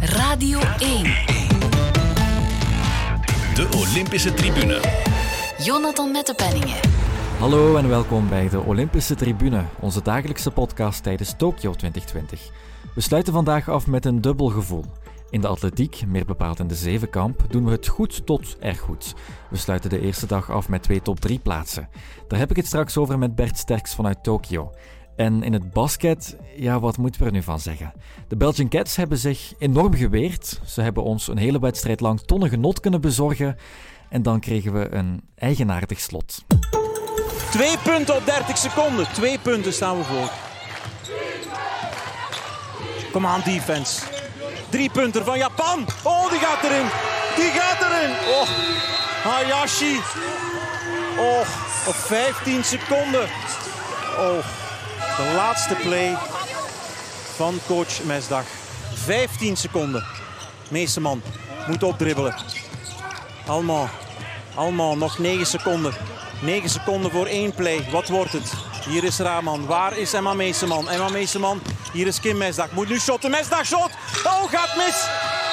Radio 1. De Olympische Tribune. Jonathan Mettepenningen. Hallo en welkom bij de Olympische Tribune, onze dagelijkse podcast tijdens Tokio 2020. We sluiten vandaag af met een dubbel gevoel. In de atletiek, meer bepaald in de zevenkamp, doen we het goed tot erg goed. We sluiten de eerste dag af met twee top 3 plaatsen. Daar heb ik het straks over met Bert Sterks vanuit Tokio. En in het basket, ja, wat moeten we er nu van zeggen? De Belgian Cats hebben zich enorm geweerd. Ze hebben ons een hele wedstrijd lang tonnen genot kunnen bezorgen. En dan kregen we een eigenaardig slot. Twee punten op 30 seconden. Twee punten staan we voor. Kom aan, defense. Drie punten van Japan. Oh, die gaat erin. Die gaat erin. Oh, Hayashi. Oh, op 15 seconden. Oh, de laatste play van coach Mesdag. 15 seconden. Meeste man moet opdribbelen. Allemaal. Allemaal nog 9 seconden. 9 seconden voor één play. Wat wordt het? Hier is Raman. Waar is Emma Meeseman? Emma Meeseman. Hier is Kim Mesdag. Moet nu shotten. Mesdag shot. Oh, gaat mis.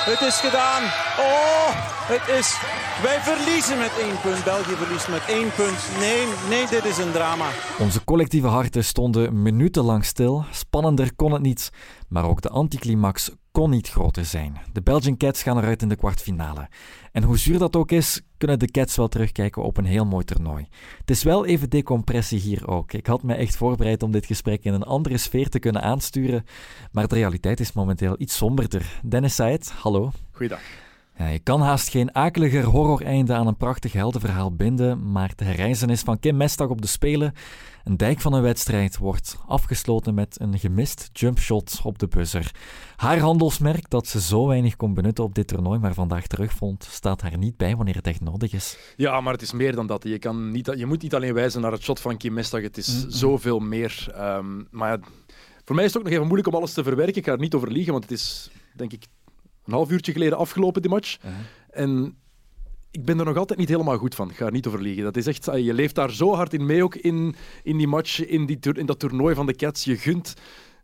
Het is gedaan. Oh, het is... Wij verliezen met één punt. België verliest met één punt. Nee, nee, dit is een drama. Onze collectieve harten stonden minutenlang stil. Spannender kon het niet. Maar ook de anticlimax kon niet groter zijn. De Belgian Cats gaan eruit in de kwartfinale. En hoe zuur dat ook is, kunnen de Cats wel terugkijken op een heel mooi toernooi. Het is wel even decompressie hier ook. Ik had me echt voorbereid om dit gesprek in een andere sfeer te kunnen aansturen, maar de realiteit is momenteel iets somberder. Dennis Said, hallo. Goeiedag. Ja, je kan haast geen akeliger horroreinde aan een prachtig heldenverhaal binden, maar de herreizenis van Kim Mestag op de Spelen, een dijk van een wedstrijd, wordt afgesloten met een gemist jumpshot op de buzzer. Haar handelsmerk, dat ze zo weinig kon benutten op dit toernooi, maar vandaag terugvond, staat haar niet bij wanneer het echt nodig is. Ja, maar het is meer dan dat. Je, kan niet, je moet niet alleen wijzen naar het shot van Kim Mestag, het is zoveel meer. Ehm, maar ja, voor mij is het ook nog even moeilijk om alles te verwerken. Ik ga er niet over liegen, want het is, denk ik, een half uurtje geleden afgelopen, die match. Uh-huh. En ik ben er nog altijd niet helemaal goed van. Ik ga er niet over liegen. Dat is echt, ah, je leeft daar zo hard in mee, ook in, in die match, in, die, in dat toernooi van de Cats. Je gunt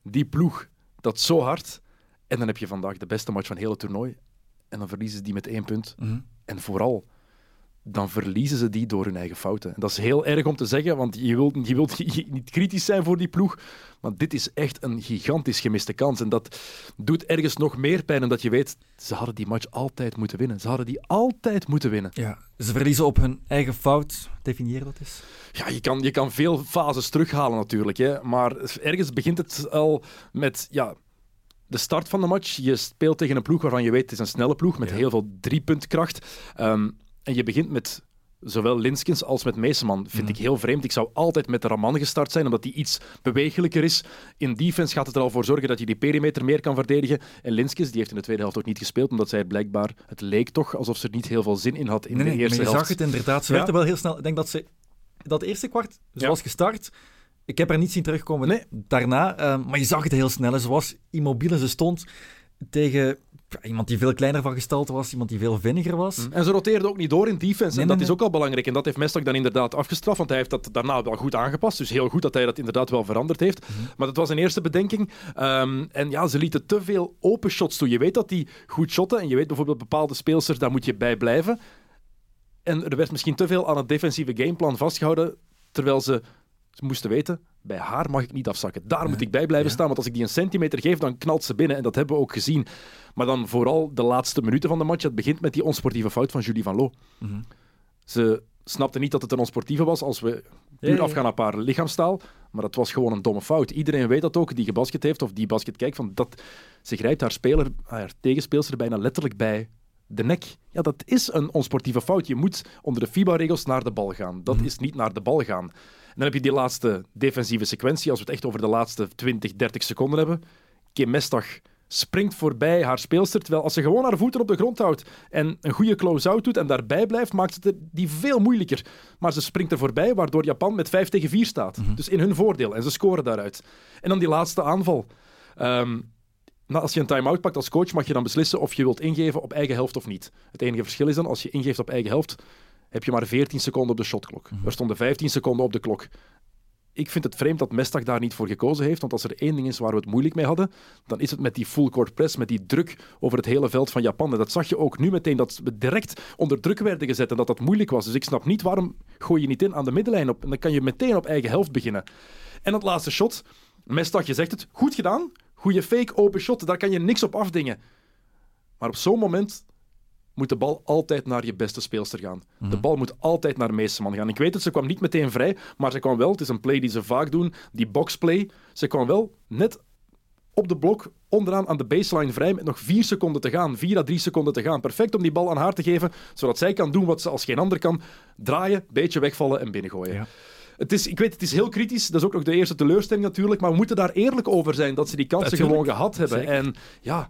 die ploeg dat zo hard. En dan heb je vandaag de beste match van het hele toernooi. En dan verliezen ze die met één punt. Mhm. En vooral, dan verliezen ze die door hun eigen fouten. En dat is heel erg om te zeggen, want je wilt, je wilt niet kritisch zijn voor die ploeg. Maar dit is echt een gigantisch gemiste kans. En dat doet ergens nog meer pijn, omdat je weet, ze hadden die match altijd moeten winnen. Ze hadden die altijd moeten winnen. Ja, ze verliezen op hun eigen fout. Definieer dat eens. Ja, je kan, je kan veel fases terughalen natuurlijk. Hè. Maar ergens begint het al met ja, de start van de match. Je speelt tegen een ploeg waarvan je weet het is een snelle ploeg met Ja. heel veel driepuntkracht. Ehm, en je begint met zowel Linskens als met Meeseman. Vind Mhm. ik heel vreemd. Ik zou altijd met de Raman gestart zijn, omdat die iets bewegelijker is. In defense gaat het er al voor zorgen dat je die perimeter meer kan verdedigen. En Linskens, die heeft in de tweede helft ook niet gespeeld, omdat zij blijkbaar, het leek toch alsof ze er niet heel veel zin in had in nee, de nee, eerste helft. zag het inderdaad. Ze Ja. werd er wel heel snel. Ik denk dat ze dat eerste kwart, ze Ja. was gestart. Ik heb er niet zien terugkomen Nee. daarna. eh, maar je zag het heel snel. Ze was immobiel en ze stond tegen iemand die veel kleiner van gestalte was, iemand die veel vinniger was. En ze roteerde ook niet door in defense. Nee, en dat nee, is ook al belangrijk. En dat heeft Mestak dan inderdaad afgestraft. Want hij heeft dat daarna wel goed aangepast. Dus heel goed dat hij dat inderdaad wel veranderd heeft. Mhm. Maar dat was een eerste bedenking. Ehm, en ja, ze lieten te veel open shots toe. Je weet dat die goed shotten. En je weet bijvoorbeeld bepaalde speelsters, daar moet je bij blijven. En er werd misschien te veel aan het defensieve gameplan vastgehouden. Terwijl ze, ze moesten weten, bij haar mag ik niet afzakken. Daar moet ik bij blijven Ja. staan. Want als ik die een centimeter geef, dan knalt ze binnen. En dat hebben we ook gezien. Maar dan vooral de laatste minuten van de match. Het begint met die onsportieve fout van Julie van Loo. Mhm. Ze snapte niet dat het een onsportieve was als we puur ja, ja. afgaan op haar lichaamstaal. Maar dat was gewoon een domme fout. Iedereen weet dat ook, die gebasket heeft of die basket kijkt. Van dat, ze grijpt haar, speler, haar tegenspeelster bijna letterlijk bij de nek. Ja, dat is een onsportieve fout. Je moet onder de FIBA-regels naar de bal gaan. Dat is niet naar de bal gaan. En dan heb je die laatste defensieve sequentie, als we het echt over de laatste 20, 30 seconden hebben. Kim Mestag springt voorbij haar speelster, terwijl als ze gewoon haar voeten op de grond houdt en een goede close-out doet en daarbij blijft, maakt het die veel moeilijker. Maar ze springt er voorbij, waardoor Japan met 5 tegen 4 staat. Dus in hun voordeel. En ze scoren daaruit. En dan die laatste aanval. Ehm, nou, als je een time-out pakt als coach, mag je dan beslissen of je wilt ingeven op eigen helft of niet. Het enige verschil is dan, als je ingeeft op eigen helft, heb je maar 14 seconden op de shotklok. Er stonden 15 seconden op de klok. ik vind het vreemd dat Mestag daar niet voor gekozen heeft. Want als er één ding is waar we het moeilijk mee hadden, dan is het met die full court press, met die druk over het hele veld van Japan. En dat zag je ook nu meteen, dat we direct onder druk werden gezet en dat dat moeilijk was. Dus ik snap niet waarom gooi je niet in aan de middenlijn op. En dan kan je meteen op eigen helft beginnen. En dat laatste shot, Mestag, je zegt het, goed gedaan. Goede fake, open shot, daar kan je niks op afdingen. Maar op zo'n moment moet de bal altijd naar je beste speelster gaan. De bal moet altijd naar Meeseman gaan. Ik weet het, ze kwam niet meteen vrij, maar ze kwam wel, het is een play die ze vaak doen, die boxplay, ze kwam wel net op de blok onderaan aan de baseline vrij met nog vier seconden te gaan, vier à drie seconden te gaan. Perfect om die bal aan haar te geven, zodat zij kan doen wat ze als geen ander kan. Draaien, beetje wegvallen en binnengooien. Ja. Het is, ik weet, het is heel kritisch. Dat is ook nog de eerste teleurstelling natuurlijk. Maar we moeten daar eerlijk over zijn dat ze die kansen Natuurlijk. gewoon gehad hebben. Zeker. En ja,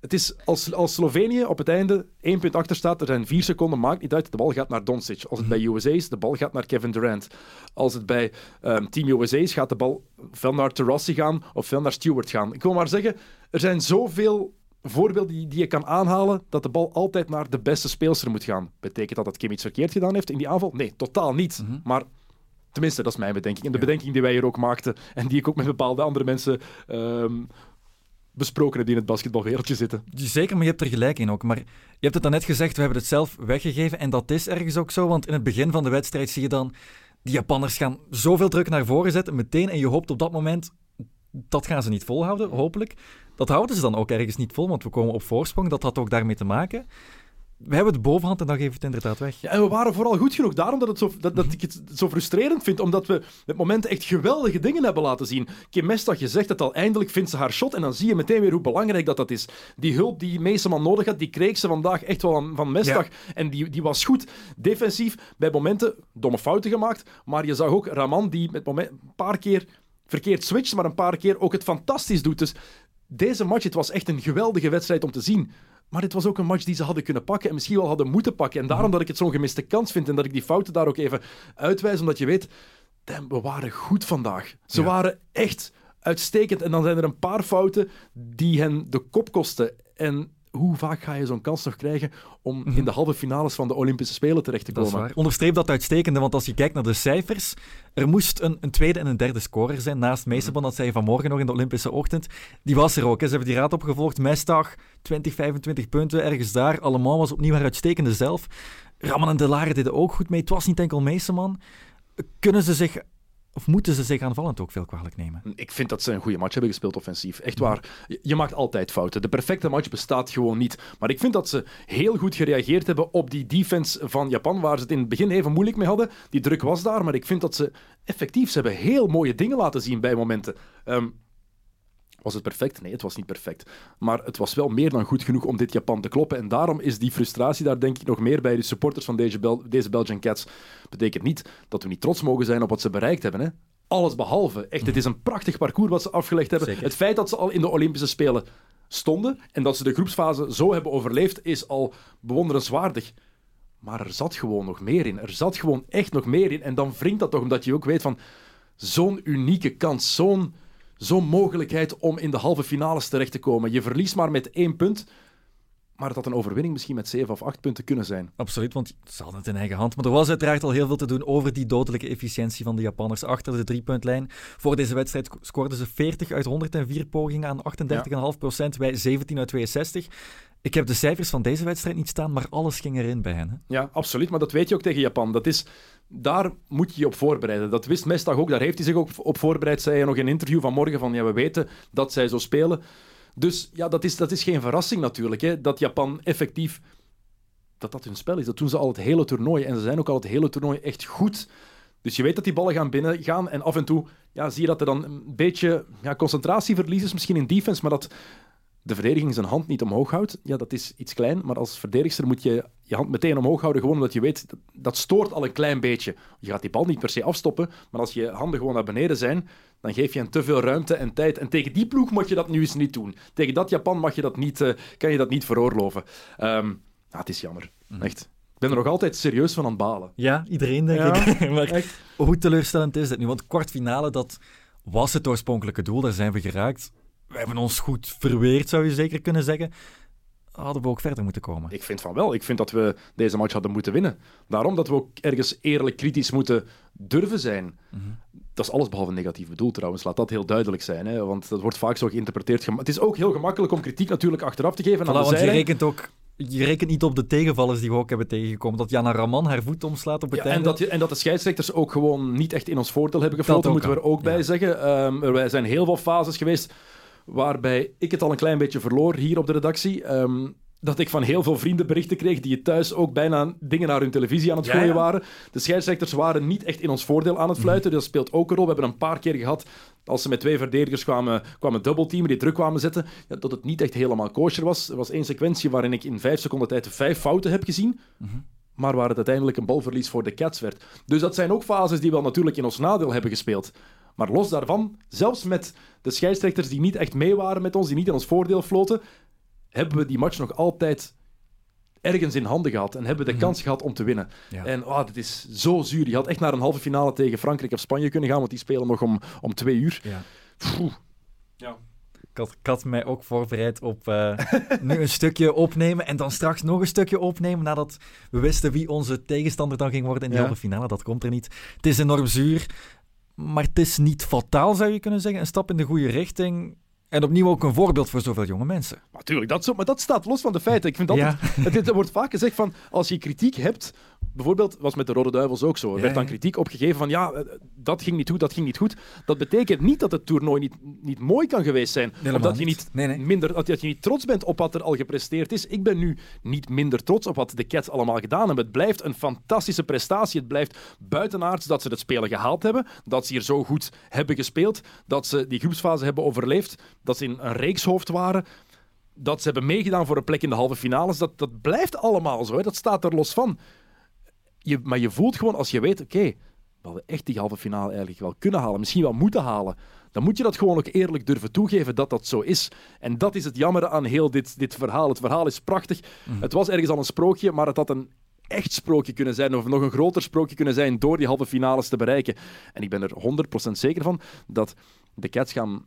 het is als, als Slovenië op het einde één punt achter staat, er zijn vier seconden, maakt niet uit. De bal gaat naar Doncic. Als het bij USA is, de bal gaat naar Kevin Durant. Als het bij ehm, Team USA is, gaat de bal ofwel naar Terrassi gaan ofwel naar Stewart gaan. Ik wil maar zeggen, er zijn zoveel voorbeelden die, die je kan aanhalen dat de bal altijd naar de beste speelster moet gaan. Betekent dat dat Kim iets verkeerd gedaan heeft in die aanval? Nee, totaal niet. Maar tenminste, dat is mijn bedenking. En de bedenking die wij hier ook maakten en die ik ook met bepaalde andere mensen ehm, besproken heb die in het basketbalwereldje zitten. Zeker, maar je hebt er gelijk in ook. Maar je hebt het daarnet gezegd, we hebben het zelf weggegeven. En dat is ergens ook zo, want in het begin van de wedstrijd zie je dan... Die Japanners gaan zoveel druk naar voren zetten, meteen. En je hoopt op dat moment, dat gaan ze niet volhouden, hopelijk. Dat houden ze dan ook ergens niet vol, want we komen op voorsprong. Dat had ook daarmee te maken. We hebben de bovenhand en dan geven we het inderdaad weg. Ja, en we waren vooral goed genoeg. Daarom dat, het zo, dat, dat ik het zo frustrerend vind, omdat we met momenten echt geweldige dingen hebben laten zien. Kim Mestag, je zegt het al, eindelijk vindt ze haar shot en dan zie je meteen weer hoe belangrijk dat, dat is. Die hulp die Meeseman nodig had, die kreeg ze vandaag echt wel aan- van Mestag. En die, die was goed defensief, bij momenten domme fouten gemaakt, maar je zag ook Raman die met moment, een paar keer verkeerd switcht, maar een paar keer ook het fantastisch doet. Dus deze match, het was echt een geweldige wedstrijd om te zien. Maar dit was ook een match die ze hadden kunnen pakken en misschien wel hadden moeten pakken. En daarom dat ik het zo'n gemiste kans vind en dat ik die fouten daar ook even uitwijs, omdat je weet, damn, we waren goed vandaag. Ze Ja. waren echt uitstekend. En dan zijn er een paar fouten die hen de kop kosten. En hoe vaak ga je zo'n kans nog krijgen om in de halve finales van de Olympische Spelen terecht te Dat is komen? waar. Onderstreep dat uitstekende, want als je kijkt naar de cijfers, er moest een, een tweede en een derde scorer zijn. Naast Meeseban, dat zei je vanmorgen nog in de Olympische ochtend. Die was er ook. Hè. Ze hebben die raad opgevolgd. Mestag, 20, 25 punten, ergens daar. Allemaal was opnieuw haar uitstekende zelf. Raman en Delare deden ook goed mee. Het was niet enkel Meeseman. Kunnen ze zich, of moeten ze zich aanvallend ook veel kwalijk nemen? Ik vind dat ze een goede match hebben gespeeld offensief. Echt waar. Je- maakt altijd fouten. De perfecte match bestaat gewoon niet. Maar ik vind dat ze heel goed gereageerd hebben op die defense van Japan, waar ze het in het begin even moeilijk mee hadden. Die druk was daar, maar ik vind dat ze effectief, hebben heel mooie dingen laten zien bij momenten. Ehm, was het perfect? Nee, het was niet perfect. Maar het was wel meer dan goed genoeg om dit Japan te kloppen. En daarom is die frustratie daar denk ik nog meer bij de supporters van deze, Bel deze Belgian Cats. Betekent niet dat we niet trots mogen zijn op wat ze bereikt hebben. Hè? Alles behalve. Echt, het is een prachtig parcours wat ze afgelegd hebben. Zeker. Het feit dat ze al in de Olympische Spelen stonden en dat ze de groepsfase zo hebben overleefd, is al bewonderenswaardig. Maar er zat gewoon nog meer in. Er zat gewoon echt nog meer in. En dan wringt dat toch, omdat je ook weet van zo'n unieke kans, zo'n zo'n mogelijkheid om in de halve finales terecht te komen. Je verliest maar met één punt, maar het had een overwinning misschien met zeven of acht punten kunnen zijn. Absoluut, want ze hadden het in eigen hand. Maar er was uiteraard al heel veel te doen over die dodelijke efficiëntie van de Japanners achter de driepuntlijn. Voor deze wedstrijd scoorden ze 40 uit 104 pogingen aan 38,5 procent, wij 17 uit 62. Ik heb de cijfers van deze wedstrijd niet staan, maar alles ging erin bij hen. Ja, absoluut. Maar dat weet je ook tegen Japan. Dat is, daar moet je je op voorbereiden. Dat wist Mestag ook. Daar heeft hij zich ook op voorbereid. Zei hij nog in een interview vanmorgen van ja, we weten dat zij zo spelen. Dus ja, dat is, dat is geen verrassing natuurlijk. Hè, dat Japan effectief dat dat hun spel is. Dat doen ze al het hele toernooi. En ze zijn ook al het hele toernooi echt goed. Dus je weet dat die ballen gaan binnen gaan. En af en toe ja, zie je dat er dan een beetje ja, concentratieverlies is, misschien in defense. Maar dat de verdediging zijn hand niet omhoog houdt, ja, dat is iets klein. Maar als verdedigster moet je je hand meteen omhoog houden, gewoon omdat je weet, dat, dat stoort al een klein beetje. Je gaat die bal niet per se afstoppen, maar als je handen gewoon naar beneden zijn, dan geef je hen te veel ruimte en tijd. En tegen die ploeg moet je dat nu eens niet doen. Tegen dat Japan mag je dat niet, eh, kan je dat niet veroorloven. Ehm, ja, het is jammer. Echt. Ik ben er nog altijd serieus van aan het balen. Ja, iedereen denk Ja, ik. maar echt. hoe teleurstellend is dit nu? Want kwartfinale, dat was het oorspronkelijke doel, daar zijn we geraakt. We hebben ons goed verweerd, zou je zeker kunnen zeggen. hadden we ook verder moeten komen. Ik vind van wel. Ik vind dat we deze match hadden moeten winnen. Daarom dat we ook ergens eerlijk kritisch moeten durven zijn. Mhm. Dat is alles behalve negatief bedoeld trouwens. Laat dat heel duidelijk zijn. Hè? Want dat wordt vaak zo geïnterpreteerd. Het is ook heel gemakkelijk om kritiek natuurlijk achteraf te geven Voilà, aan de want je rekent ook... Je rekent niet op de tegenvallers die we ook hebben tegengekomen. Dat Jana Raman haar voet omslaat op het Ja, en, einde. dat, je- en dat de scheidsrechters ook gewoon niet echt in ons voordeel hebben gefloten, moeten we er ook bij zeggen. Ehm, er zijn heel veel fases geweest waarbij ik het al een klein beetje verloor hier op de redactie. Ehm, dat ik van heel veel vrienden berichten kreeg die thuis ook bijna dingen naar hun televisie aan het gooien ja. waren. De scheidsrechters waren niet echt in ons voordeel aan het Mhm. fluiten. Dat speelt ook een rol. We hebben een paar keer gehad, als ze met twee verdedigers kwamen, kwamen dubbelteamen, die druk kwamen zetten, ja, dat het niet echt helemaal kosher was. Er was één sequentie waarin ik in vijf seconden tijd vijf fouten heb gezien maar waar het uiteindelijk een balverlies voor de Cats werd. Dus dat zijn ook fases die wel natuurlijk in ons nadeel hebben gespeeld. Maar los daarvan, zelfs met de scheidsrechters die niet echt mee waren met ons, die niet in ons voordeel floten, hebben we die match nog altijd ergens in handen gehad en hebben we de kans gehad om te winnen. Ja. En oh, dit is zo zuur. Je had echt naar een halve finale tegen Frankrijk of Spanje kunnen gaan, want die spelen nog om, om twee uur. Ja. Pfoe. Ik had, ik had mij ook voorbereid op eh, nu een stukje opnemen en dan straks nog een stukje opnemen nadat we wisten wie onze tegenstander dan ging worden in die Ja. halve finale. Dat komt er niet. Het is enorm zuur, maar het is niet fataal, zou je kunnen zeggen. Een stap in de goede richting en opnieuw ook een voorbeeld voor zoveel jonge mensen. Natuurlijk, dat, zo, maar dat staat los van de feiten. Ik vind dat Ja. het, het, wordt vaak gezegd van als je kritiek hebt, bijvoorbeeld was met de Rode Duivels ook zo. Er werd dan kritiek opgegeven van ja, eh, dat ging niet goed, dat ging niet goed. Dat betekent niet dat het toernooi niet, niet mooi kan geweest zijn. Helemaal of dat je niet. niet Nee, nee. minder, dat je niet trots bent op wat er al gepresteerd is. Ik ben nu niet minder trots op wat de Cats allemaal gedaan hebben. Het blijft een fantastische prestatie. Het blijft buitenaards dat ze het spelen gehaald hebben. Dat ze hier zo goed hebben gespeeld. Dat ze die groepsfase hebben overleefd. Dat ze in een reekshoofd waren dat ze hebben meegedaan voor een plek in de halve finales, dat, dat blijft allemaal zo. Hè. Dat staat er los van. Je, maar je voelt gewoon, als je weet, oké, we hadden echt die halve finale eigenlijk wel kunnen halen, misschien wel moeten halen, dan moet je dat gewoon ook eerlijk durven toegeven dat dat zo is. En dat is het jammer aan heel dit, dit verhaal. Het verhaal is prachtig. Het was ergens al een sprookje, maar het had een echt sprookje kunnen zijn, of nog een groter sprookje kunnen zijn, door die halve finales te bereiken. En ik ben er 100% zeker van dat de Cats gaan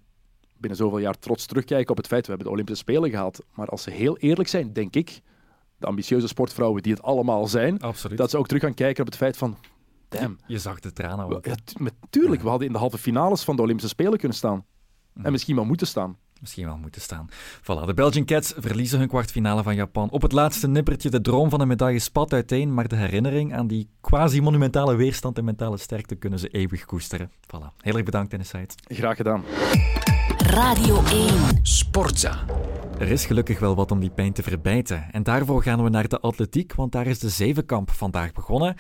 binnen zoveel jaar trots terugkijken op het feit, we hebben de Olympische Spelen gehaald. Maar als ze heel eerlijk zijn, denk ik, de ambitieuze sportvrouwen die het allemaal zijn, Absoluut. dat ze ook terug gaan kijken op het feit van, damn, Je zag de tranen we, ook. ja, tu- met- tuurlijk, we hadden in de halve finales van de Olympische Spelen kunnen staan. En misschien wel moeten staan. Misschien wel moeten staan. Voilà, de Belgian Cats verliezen hun kwartfinale van Japan. Op het laatste nippertje de droom van een medaille spat uiteen, maar de herinnering aan die quasi-monumentale weerstand en mentale sterkte kunnen ze eeuwig koesteren. Voilà. Heel erg bedankt, Dennis Seid. Graag gedaan. Radio 1. Sportza. Er is gelukkig wel wat om die pijn te verbijten. En daarvoor gaan we naar de atletiek, want daar is de zevenkamp vandaag begonnen.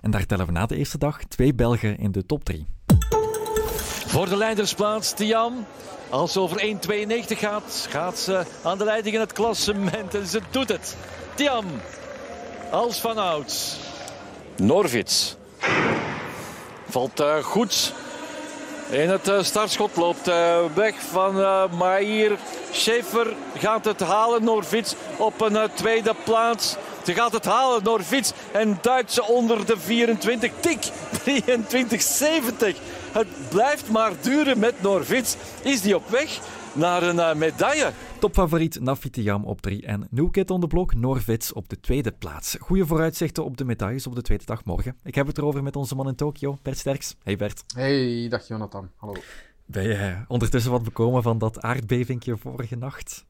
En daar tellen we na de eerste dag twee Belgen in de top drie. Voor de leidersplaats, Tian. Als ze over 1,92 gaat, gaat ze aan de leiding in het klassement. En ze doet het. Tian, als van ouds. Norvits. Valt eh, goed. In het eh, startschot loopt eh, weg van eh Maïr. Schaefer gaat het halen. Norvits op een tweede plaats. Ze gaat het halen, Norvits. En duikt ze onder de 24. Tik, 23,70. Het blijft maar duren met Norvits. Is die op weg naar een medaille? Topfavoriet Nafitiam op 3 en New Kid on the Block Norvits op de tweede plaats. Goede vooruitzichten op de medailles op de tweede dag morgen. Ik heb het erover met onze man in Tokio, Bert Sterks. Hey Bert. Hey, dag Jonathan. Hallo. Ben je eh, ondertussen wat bekomen van dat aardbevingje vorige nacht?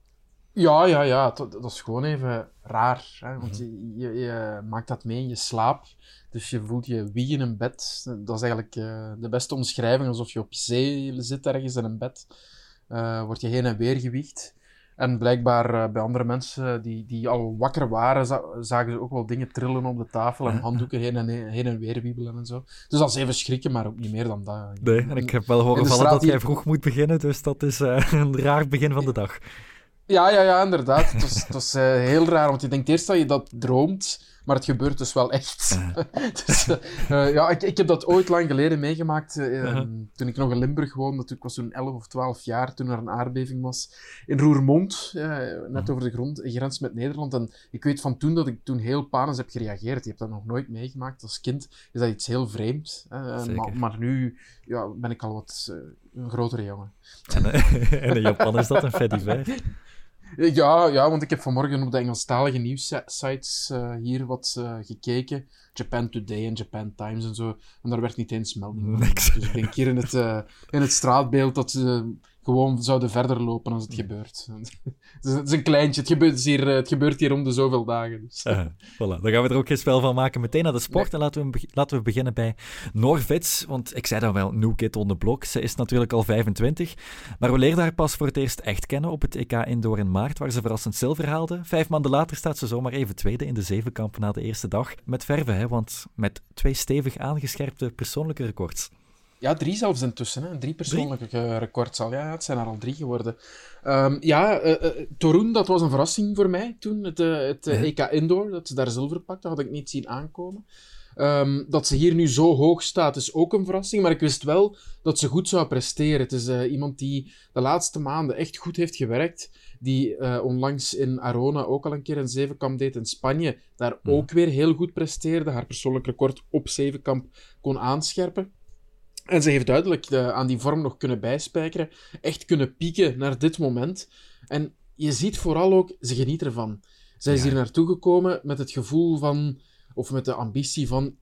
Ja, ja, ja. Dat, dat is gewoon even raar. Hè? Want je, je, je maakt dat mee in je slaap. Dus je voelt je wiegen in bed. Dat is eigenlijk eh, de beste omschrijving. Alsof je op zee zit ergens in een bed. Eh word je heen en weer gewiegd. En blijkbaar eh, bij andere mensen die, die al wakker waren, za- zagen ze ook wel dingen trillen op de tafel en handdoeken heen en, heen en weer wiebelen en zo. Dus dat is even schrikken, maar ook niet meer dan dat. Nee, en ik heb wel horen vallen dat jij hier- vroeg moet beginnen, dus dat is eh, een raar begin van de dag. Ja, ja, ja, inderdaad. Het was, het was eh, heel raar, want je denkt eerst dat je dat droomt, maar het gebeurt dus wel echt. dus, eh, eh, ja, ik, ik heb dat ooit lang geleden meegemaakt, eh, Uh-huh. toen ik nog in Limburg woonde. Ik was toen 11 of 12 jaar, toen er een aardbeving was in Roermond, net over de grond, grens met Nederland. En ik weet van toen dat ik toen heel panisch heb gereageerd. Je hebt dat nog nooit meegemaakt. Als kind is dat iets heel vreemds. maar, maar nu ja, ben ik al wat een grotere jongen. En, en in Japan is dat een fediver. Ja, ja, want ik heb vanmorgen op de Engelstalige nieuwssites uh, hier wat uh, gekeken. Japan Today en Japan Times en zo. En daar werd niet eens melding van. Niks. Dus ik denk hier in het, uh, in het straatbeeld dat ze gewoon zouden verder lopen als het gebeurt. het is een kleintje. Het gebeurt hier, het gebeurt hier om de zoveel dagen. Dus. Uh, voilà. Dan gaan we er ook geen spel van maken. Meteen naar de sport. Nee. En laten we, laten we beginnen bij Norvits. Want ik zei dan wel, new kid on the block. Ze is natuurlijk al 25. Maar we leerden haar pas voor het eerst echt kennen op het EK Indoor in maart, waar ze verrassend zilver haalde. Vijf maanden later staat ze zomaar even tweede in de zevenkamp na de eerste dag. Met verve, hè, want met twee stevig aangescherpte persoonlijke records. Ja, drie zelfs intussen. Hè. Drie persoonlijke drie? records al. Ja, het zijn er al drie geworden. Um, ja, uh, uh, Torun, dat was een verrassing voor mij toen. Het, uh, het. EK Indoor, dat ze daar zilver pakte, had ik niet zien aankomen. Um, dat ze hier nu zo hoog staat, is ook een verrassing. Maar ik wist wel dat ze goed zou presteren. Het is iemand die de laatste maanden echt goed heeft gewerkt. Die onlangs in Arona ook al een keer een zevenkamp deed in Spanje. Daar ja. ook weer heel goed presteerde. Haar persoonlijk record op zevenkamp kon aanscherpen. En ze heeft duidelijk uh, aan die vorm nog kunnen bijspijkeren. Echt kunnen pieken naar dit moment. En je ziet vooral ook, ze geniet ervan. Zij ja. is hier naartoe gekomen met het gevoel van, of met de ambitie van,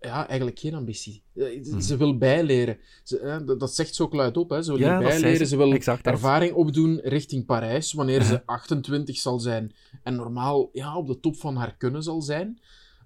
ja, eigenlijk geen ambitie. Mm. Ze wil bijleren. Ze, hè, dat zegt ze ook luidop. Hè. Ze wil ja, bijleren. Ze wil exact, ervaring opdoen richting Parijs, wanneer ze 28 zal zijn. En normaal ja, op de top van haar kunnen zal zijn.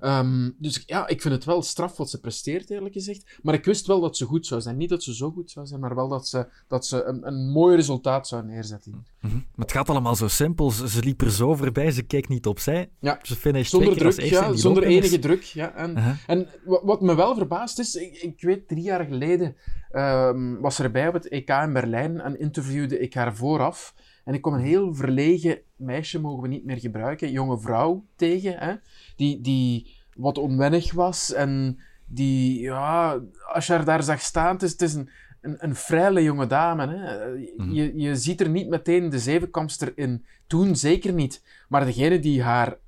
Um, dus ja, ik vind het wel straf wat ze presteert, eerlijk gezegd. Maar ik wist wel dat ze goed zou zijn. Niet dat ze zo goed zou zijn, maar wel dat ze, dat ze een, een mooi resultaat zou neerzetten. Mm -hmm. Maar het gaat allemaal zo simpel. Ze, ze liep er zo voorbij, ze keek niet opzij. Ja. Ze finished zonder druk, ja, zonder enige druk. Ja. En, uh -huh. en wat me wel verbaast is, ik, ik weet, drie jaar geleden um, was er bij op het EK in Berlijn en interviewde ik haar vooraf. En ik kwam een heel verlegen meisje, mogen we niet meer gebruiken, jonge vrouw tegen, hè, die, die wat onwennig was en die, ja, als je haar daar zag staan, het is, het is een, een, een jonge dame. Hè. Mhm. Je, je ziet er niet meteen de zevenkampster in. Toen zeker niet. Maar degene die haar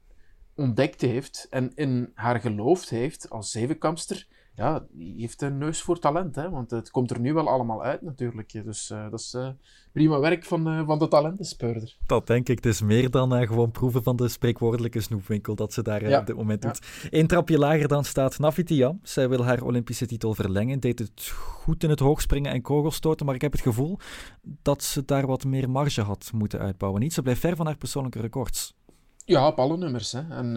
ontdekt heeft en in haar geloofd heeft als zevenkampster, ja, die heeft een neus voor talent, hè? want het komt er nu wel allemaal uit natuurlijk. Dus uh, dat is uh, prima werk van, uh, van de talentenspeurder. Dat denk ik. Het is meer dan gewoon proeven van de spreekwoordelijke snoepwinkel dat ze daar ja. op dit moment Ja. doet. Eén trapje lager dan staat Navitiam. Zij wil haar Olympische titel verlengen. Deed het goed in het hoogspringen en kogelstoten, maar ik heb het gevoel dat ze daar wat meer marge had moeten uitbouwen. Niet, ze blijft ver van haar persoonlijke records. Ja, op alle nummers. Hè. En,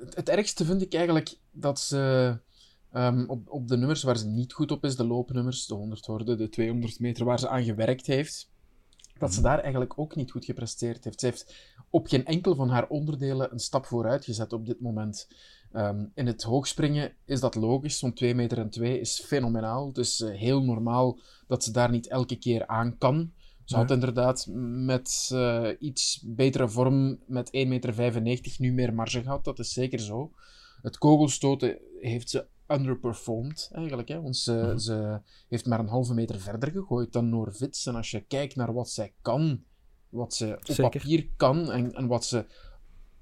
het, het ergste vind ik eigenlijk dat ze um, op, op de nummers waar ze niet goed op is, de loopnummers, de 100 horde, de 200 meter, waar ze aan gewerkt heeft, dat ze daar eigenlijk ook niet goed gepresteerd heeft. Ze heeft op geen enkel van haar onderdelen een stap vooruit gezet op dit moment. Um, in het hoogspringen is dat logisch, zo'n 2 meter en 2 is fenomenaal. Het is uh, heel normaal dat ze daar niet elke keer aan kan. Ze had inderdaad met uh, iets betere vorm, met 1,95 meter, nu meer marge gehad. Dat is zeker zo. Het kogelstoten heeft ze underperformed, eigenlijk. Hè? Want ze, Mhm. ze heeft maar een halve meter verder gegooid dan Noorvits. En als je kijkt naar wat zij kan, wat ze op Zeker. papier kan en, en wat ze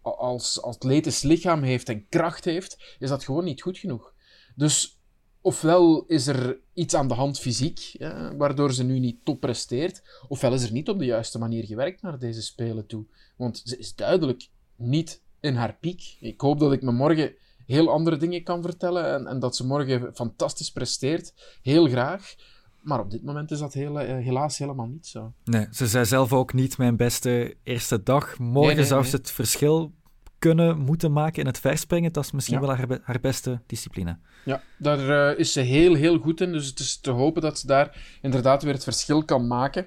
als atletisch lichaam heeft en kracht heeft, is dat gewoon niet goed genoeg. Dus ofwel is er iets aan de hand fysiek, ja, waardoor ze nu niet top presteert, ofwel is er niet op de juiste manier gewerkt naar deze spelen toe. Want ze is duidelijk niet in haar piek. Ik hoop dat ik me morgen heel andere dingen kan vertellen en, en dat ze morgen fantastisch presteert. Heel graag. Maar op dit moment is dat heel, eh, helaas helemaal niet zo. Nee, ze zei zelf ook niet mijn beste eerste dag. Morgen Nee, nee, zou nee. ze het verschil kunnen moeten maken in het verspringen. Dat is misschien Ja. wel haar, haar beste discipline. Ja, daar eh, is ze heel, heel goed in. Dus het is te hopen dat ze daar inderdaad weer het verschil kan maken.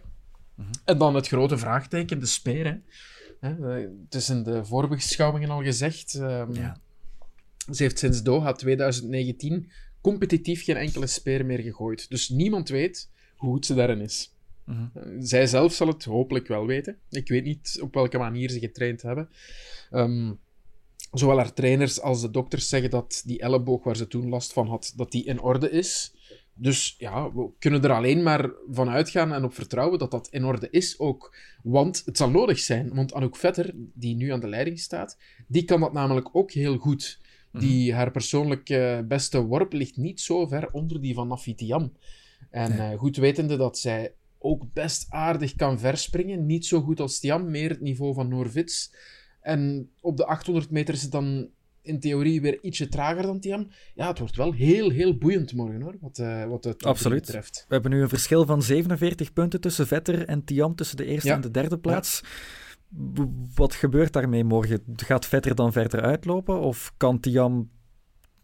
Mhm. En dan het grote vraagteken, de speer. Hè. Hè, eh, het is in de voorbeschouwingen al gezegd. ehm, Ja. Ze heeft sinds Doha 2019 competitief geen enkele speer meer gegooid. Dus niemand weet hoe goed ze daarin is. Eh, Zij zelf zal het hopelijk wel weten. Ik weet niet op welke manier ze getraind hebben. Ehm, zowel haar trainers als de dokters zeggen dat die elleboog waar ze toen last van had, dat die in orde is. Dus ja, we kunnen er alleen maar van uitgaan en op vertrouwen dat dat in orde is ook. Want het zal nodig zijn. Want Anouk Vetter, die nu aan de leiding staat, die kan dat namelijk ook heel goed. Die, haar persoonlijke beste worp ligt niet zo ver onder die van Nafitiam. En Nee. eh, goed wetende dat zij ook best aardig kan verspringen. Niet zo goed als Tiam, meer het niveau van Noorvits. En op de 800 meter is het dan in theorie weer ietsje trager dan Tiam. Ja, het wordt wel heel, heel boeiend morgen hoor, wat, uh, wat het Absoluut. betreft. We hebben nu een verschil van 47 punten tussen Vetter en Tiam, tussen de eerste Ja. en de derde plaats. Wat gebeurt daarmee morgen? Gaat Vetter dan verder uitlopen? Of kan Tiam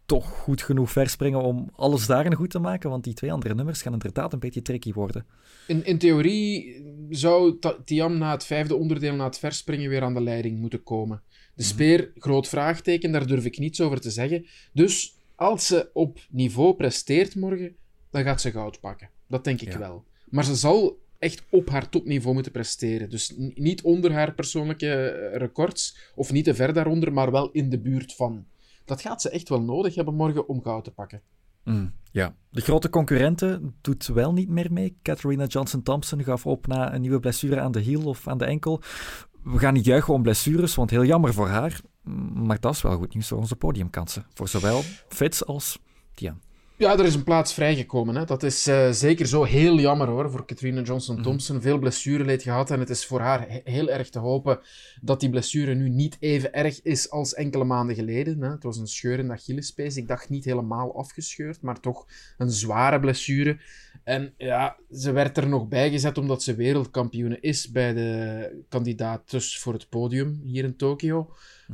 toch goed genoeg verspringen om alles daarin goed te maken? Want die twee andere nummers gaan inderdaad een beetje tricky worden. In, in theorie zou Tiam na het vijfde onderdeel, na het verspringen, weer aan de leiding moeten komen. De speer, groot vraagteken, daar durf ik niets over te zeggen. Dus als ze op niveau presteert morgen, dan gaat ze goud pakken. Dat denk ik Ja. wel. Maar ze zal echt op haar topniveau moeten presteren. Dus niet onder haar persoonlijke eh, records, of niet te ver daaronder, maar wel in de buurt van. Dat gaat ze echt wel nodig hebben morgen om goud te pakken. Mm, ja. De grote concurrenten doet wel niet meer mee. Catharina Johnson-Thompson gaf op na een nieuwe blessure aan de hiel of aan de enkel. We gaan niet juichen om blessures, want heel jammer voor haar. Mm, Maar dat is wel goed nieuws voor onze podiumkansen. Voor zowel Fitz als Tian. Ja, er is een plaats vrijgekomen. Hè. Dat is eh, zeker zo heel jammer hoor voor Katrina Johnson-Thompson. Veel blessureleed gehad en het is voor haar he- heel erg te hopen dat die blessure nu niet even erg is als enkele maanden geleden. Hè. Het was een scheur in de Achillespees. Ik dacht niet helemaal afgescheurd, maar toch een zware blessure. En ja, ze werd er nog bij gezet omdat ze wereldkampioene is bij de kandidaat voor het podium hier in Tokio.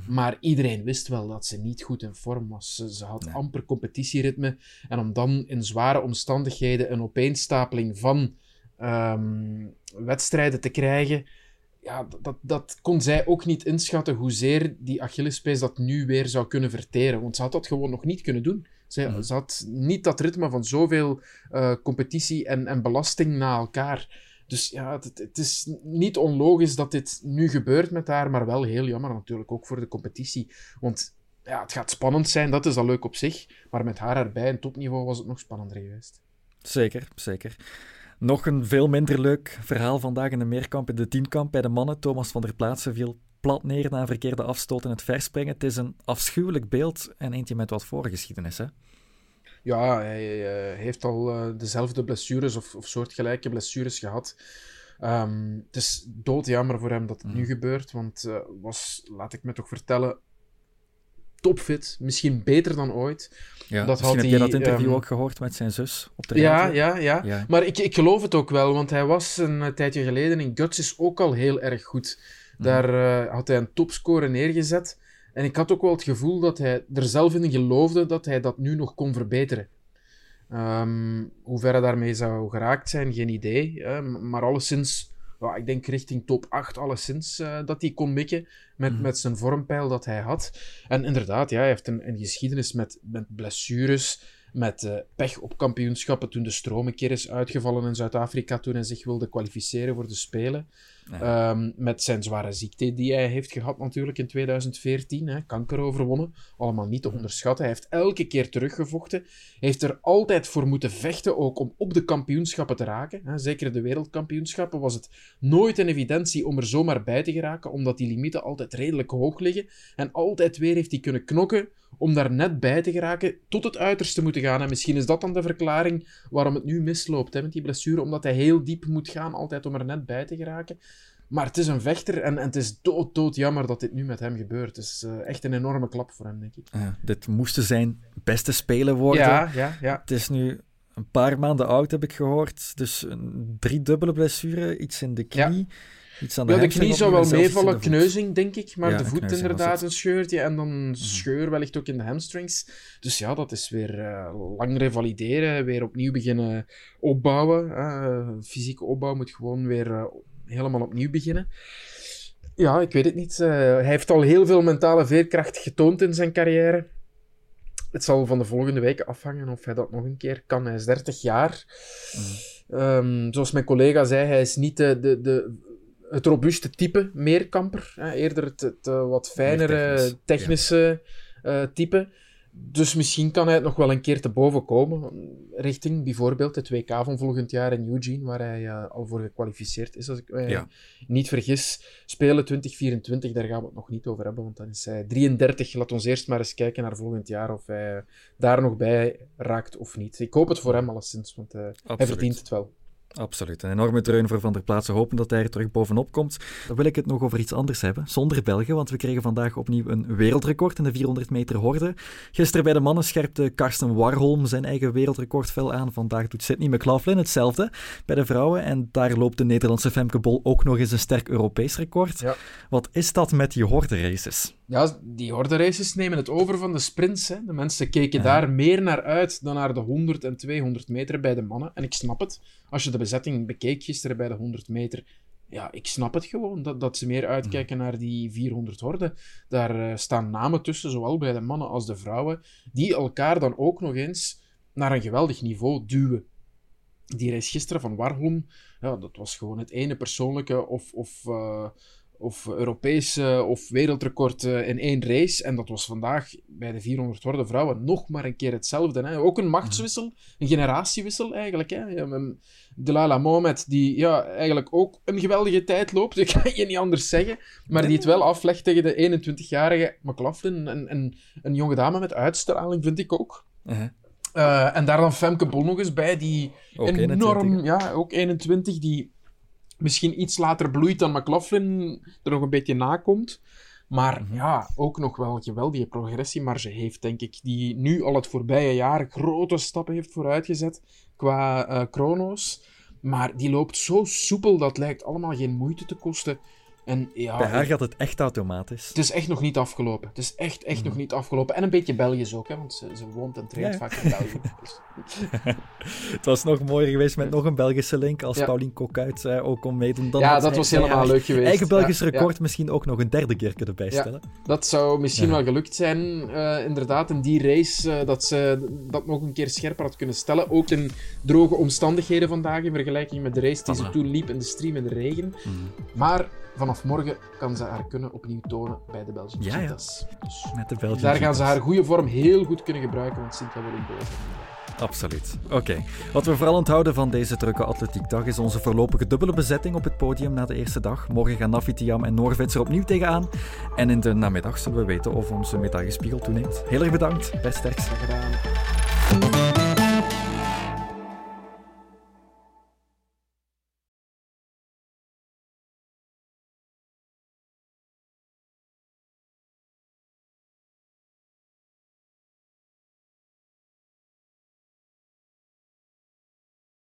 Maar iedereen wist wel dat ze niet goed in vorm was. Ze, ze had Nee. amper competitieritme. En om dan in zware omstandigheden een opeenstapeling van ehm, wedstrijden te krijgen, ja, dat- dat, dat kon zij ook niet inschatten hoezeer die Achillespees dat nu weer zou kunnen verteren. Want ze had dat gewoon nog niet kunnen doen. Ze, Mhm. ze had niet dat ritme van zoveel eh, competitie en, en belasting na elkaar. Dus ja, het, het is niet onlogisch dat dit nu gebeurt met haar, maar wel heel jammer natuurlijk ook voor de competitie. Want ja, het gaat spannend zijn, dat is al leuk op zich. Maar met haar erbij, in topniveau, was het nog spannender geweest. Zeker, zeker. Nog een veel minder leuk verhaal vandaag in de meerkamp. In de tienkamp bij de mannen. Thomas van der Plaatsen viel plat neer na een verkeerde afstoot in het verspringen. Het is een afschuwelijk beeld en eentje met wat voorgeschiedenis. Hè? Ja, hij eh, heeft al eh, dezelfde blessures of, of soortgelijke blessures gehad. Ehm, het is doodjammer voor hem dat het nu gebeurt, want eh was, laat ik me toch vertellen, topfit. Misschien beter dan ooit. Ja, Dat misschien had heb hij, dat interview ehm, ook gehoord met zijn zus op de Ja, ja, ja, Ja. Maar ik, ik geloof het ook wel, want hij was een tijdje geleden in Guts is ook al heel erg goed. Daar eh, had hij een topscore neergezet. En ik had ook wel het gevoel dat hij er zelf in geloofde dat hij dat nu nog kon verbeteren. Ehm hoe ver hij daarmee zou geraakt zijn, geen idee. Hè? Maar alleszins, ik denk richting top 8 alleszins eh, dat hij kon mikken met, Mhm. met zijn vormpeil dat hij had. En inderdaad, ja, hij heeft een, een geschiedenis met, met blessures, met eh, pech op kampioenschappen toen de stroom een keer is uitgevallen in Zuid-Afrika toen hij zich wilde kwalificeren voor de Spelen. Ehm, met zijn zware ziekte die hij heeft gehad natuurlijk in 2014. Hè, kanker overwonnen. Allemaal niet te onderschatten. Hij heeft elke keer teruggevochten. Heeft er altijd voor moeten vechten ook om op de kampioenschappen te raken. Hè. Zeker de wereldkampioenschappen was het nooit een evidentie om er zomaar bij te geraken, omdat die limieten altijd redelijk hoog liggen. En altijd weer heeft hij kunnen knokken om daar net bij te geraken, tot het uiterste moeten gaan. En misschien is dat dan de verklaring waarom het nu misloopt hè, met die blessure, omdat hij heel diep moet gaan, altijd om er net bij te geraken. Maar het is een vechter en, en het is dood, dood jammer dat dit nu met hem gebeurt. Het is eh, echt een enorme klap voor hem, denk ik. Ja, dit moesten zijn beste spelen worden. Ja, ja, ja. Het is nu een paar maanden oud, heb ik gehoord. Dus een driedubbele blessure, iets in de knie, iets aan de Ja, de knie zou wel meevallen, de kneuzing denk ik, maar Ja, de voet inderdaad. Mhm. een scheurtje en dan scheur wellicht ook in de hamstrings. Dus ja, dat is weer eh, lang revalideren, weer opnieuw beginnen opbouwen. eh, fysieke opbouw moet gewoon weer helemaal opnieuw beginnen. Ja, ik weet het niet. Eh, hij heeft al heel veel mentale veerkracht getoond in zijn carrière. Het zal van de volgende weken afhangen of hij dat nog een keer kan. Hij is 30 jaar. Ehm, zoals mijn collega zei, hij is niet de, de, de, het robuuste type meerkamper. Hè, eerder het, het eh, wat fijnere, technisch, technische eh, type. Dus misschien kan hij het nog wel een keer te boven komen. Richting bijvoorbeeld het WK van volgend jaar in Eugene, waar hij eh, al voor gekwalificeerd is, als ik mij Ja. niet vergis. Spelen 2024, daar gaan we het nog niet over hebben, want dan is hij 33. Laat ons eerst maar eens kijken naar volgend jaar of hij daar nog bij raakt of niet. Ik hoop het voor hem alleszins, want eh, hij verdient het wel. Absoluut. Een enorme dreun voor Van der Plaatsen. Hopen dat hij er terug bovenop komt. Dan wil ik het nog over iets anders hebben. Zonder Belgen, want we kregen vandaag opnieuw een wereldrecord in de 400 meter horde. Gisteren bij de mannen scherpte Karsten Warholm zijn eigen wereldrecord fel aan. Vandaag doet Sydney McLaughlin hetzelfde bij de vrouwen. En daar loopt de Nederlandse Femke Bol ook nog eens een sterk Europees record. Ja. Wat is dat met die horde races? Ja, die horde races nemen het over van de sprints. Hè. De mensen keken daar meer naar uit dan naar de 100 en 200 meter bij de mannen. En ik snap het. Als je de bezetting bekeek gisteren bij de 100 meter, ja, ik snap het gewoon. Dat, dat ze meer uitkijken naar die 400 horde. Daar eh, staan namen tussen, zowel bij de mannen als de vrouwen, die elkaar dan ook nog eens naar een geweldig niveau duwen. Die race gisteren van Warholm, ja, dat was gewoon het ene persoonlijke of, of, eh, of Europese of wereldrecord eh, in één race. En dat was vandaag bij de 400 horde vrouwen nog maar een keer hetzelfde. Hè. Ook een machtswissel, een generatiewissel eigenlijk. Hè. Delilah Mohamed, die ja, eigenlijk ook een geweldige tijd loopt, dat kan je niet anders zeggen. Maar die het wel aflegt tegen de 21-jarige McLaughlin. Een, een, een jonge dame met uitstraling, vind ik ook. Uh-huh. Uh, en daar dan Femke Bol nog eens bij, die Ook enorm, 21, ja, ook 21, die misschien iets later bloeit dan McLaughlin, er nog een beetje nakomt. Maar ja, ook nog wel geweldige progressiemarge heeft, denk ik. Die nu al het voorbije jaar grote stappen heeft vooruitgezet qua eh chrono's. Maar die loopt zo soepel, dat lijkt allemaal geen moeite te kosten. En ja, Bij haar gaat het echt automatisch. het is echt nog niet afgelopen. Het is echt, echt nog niet afgelopen. En een beetje Belgisch ook, hè, want ze, ze woont en traint Ja, vaak in België. Dus- Het was nog mooier geweest met nog een Belgische link als Ja. Paulien Kokuit eh, ook kon meedoen. Dan Ja, dat was helemaal haar leuk geweest. Eigen Belgisch record misschien ook nog een derde keer kunnen bijstellen. Dat zou misschien wel gelukt zijn, eh, inderdaad, in die race, eh, dat ze dat nog een keer scherper had kunnen stellen. Ook in droge omstandigheden vandaag, in vergelijking met de race die ze toen liep in de stream in de regen. Mhm. Maar vanaf morgen kan ze haar kunnen opnieuw tonen bij de Belgische Ja, ja. Dus Met de Belgische daar gaan ze haar goede vorm heel goed kunnen gebruiken, want Sintra wordt boven. Absoluut. Oké. Wat we vooral onthouden van deze drukke atletiekdag is onze voorlopige dubbele bezetting op het podium na de eerste dag. Morgen gaan Nafi Tiam en Norvits er opnieuw tegenaan. En in de namiddag zullen we weten of onze medaillespiegel toeneemt. Heel erg bedankt. Best sterkst. Graag gedaan.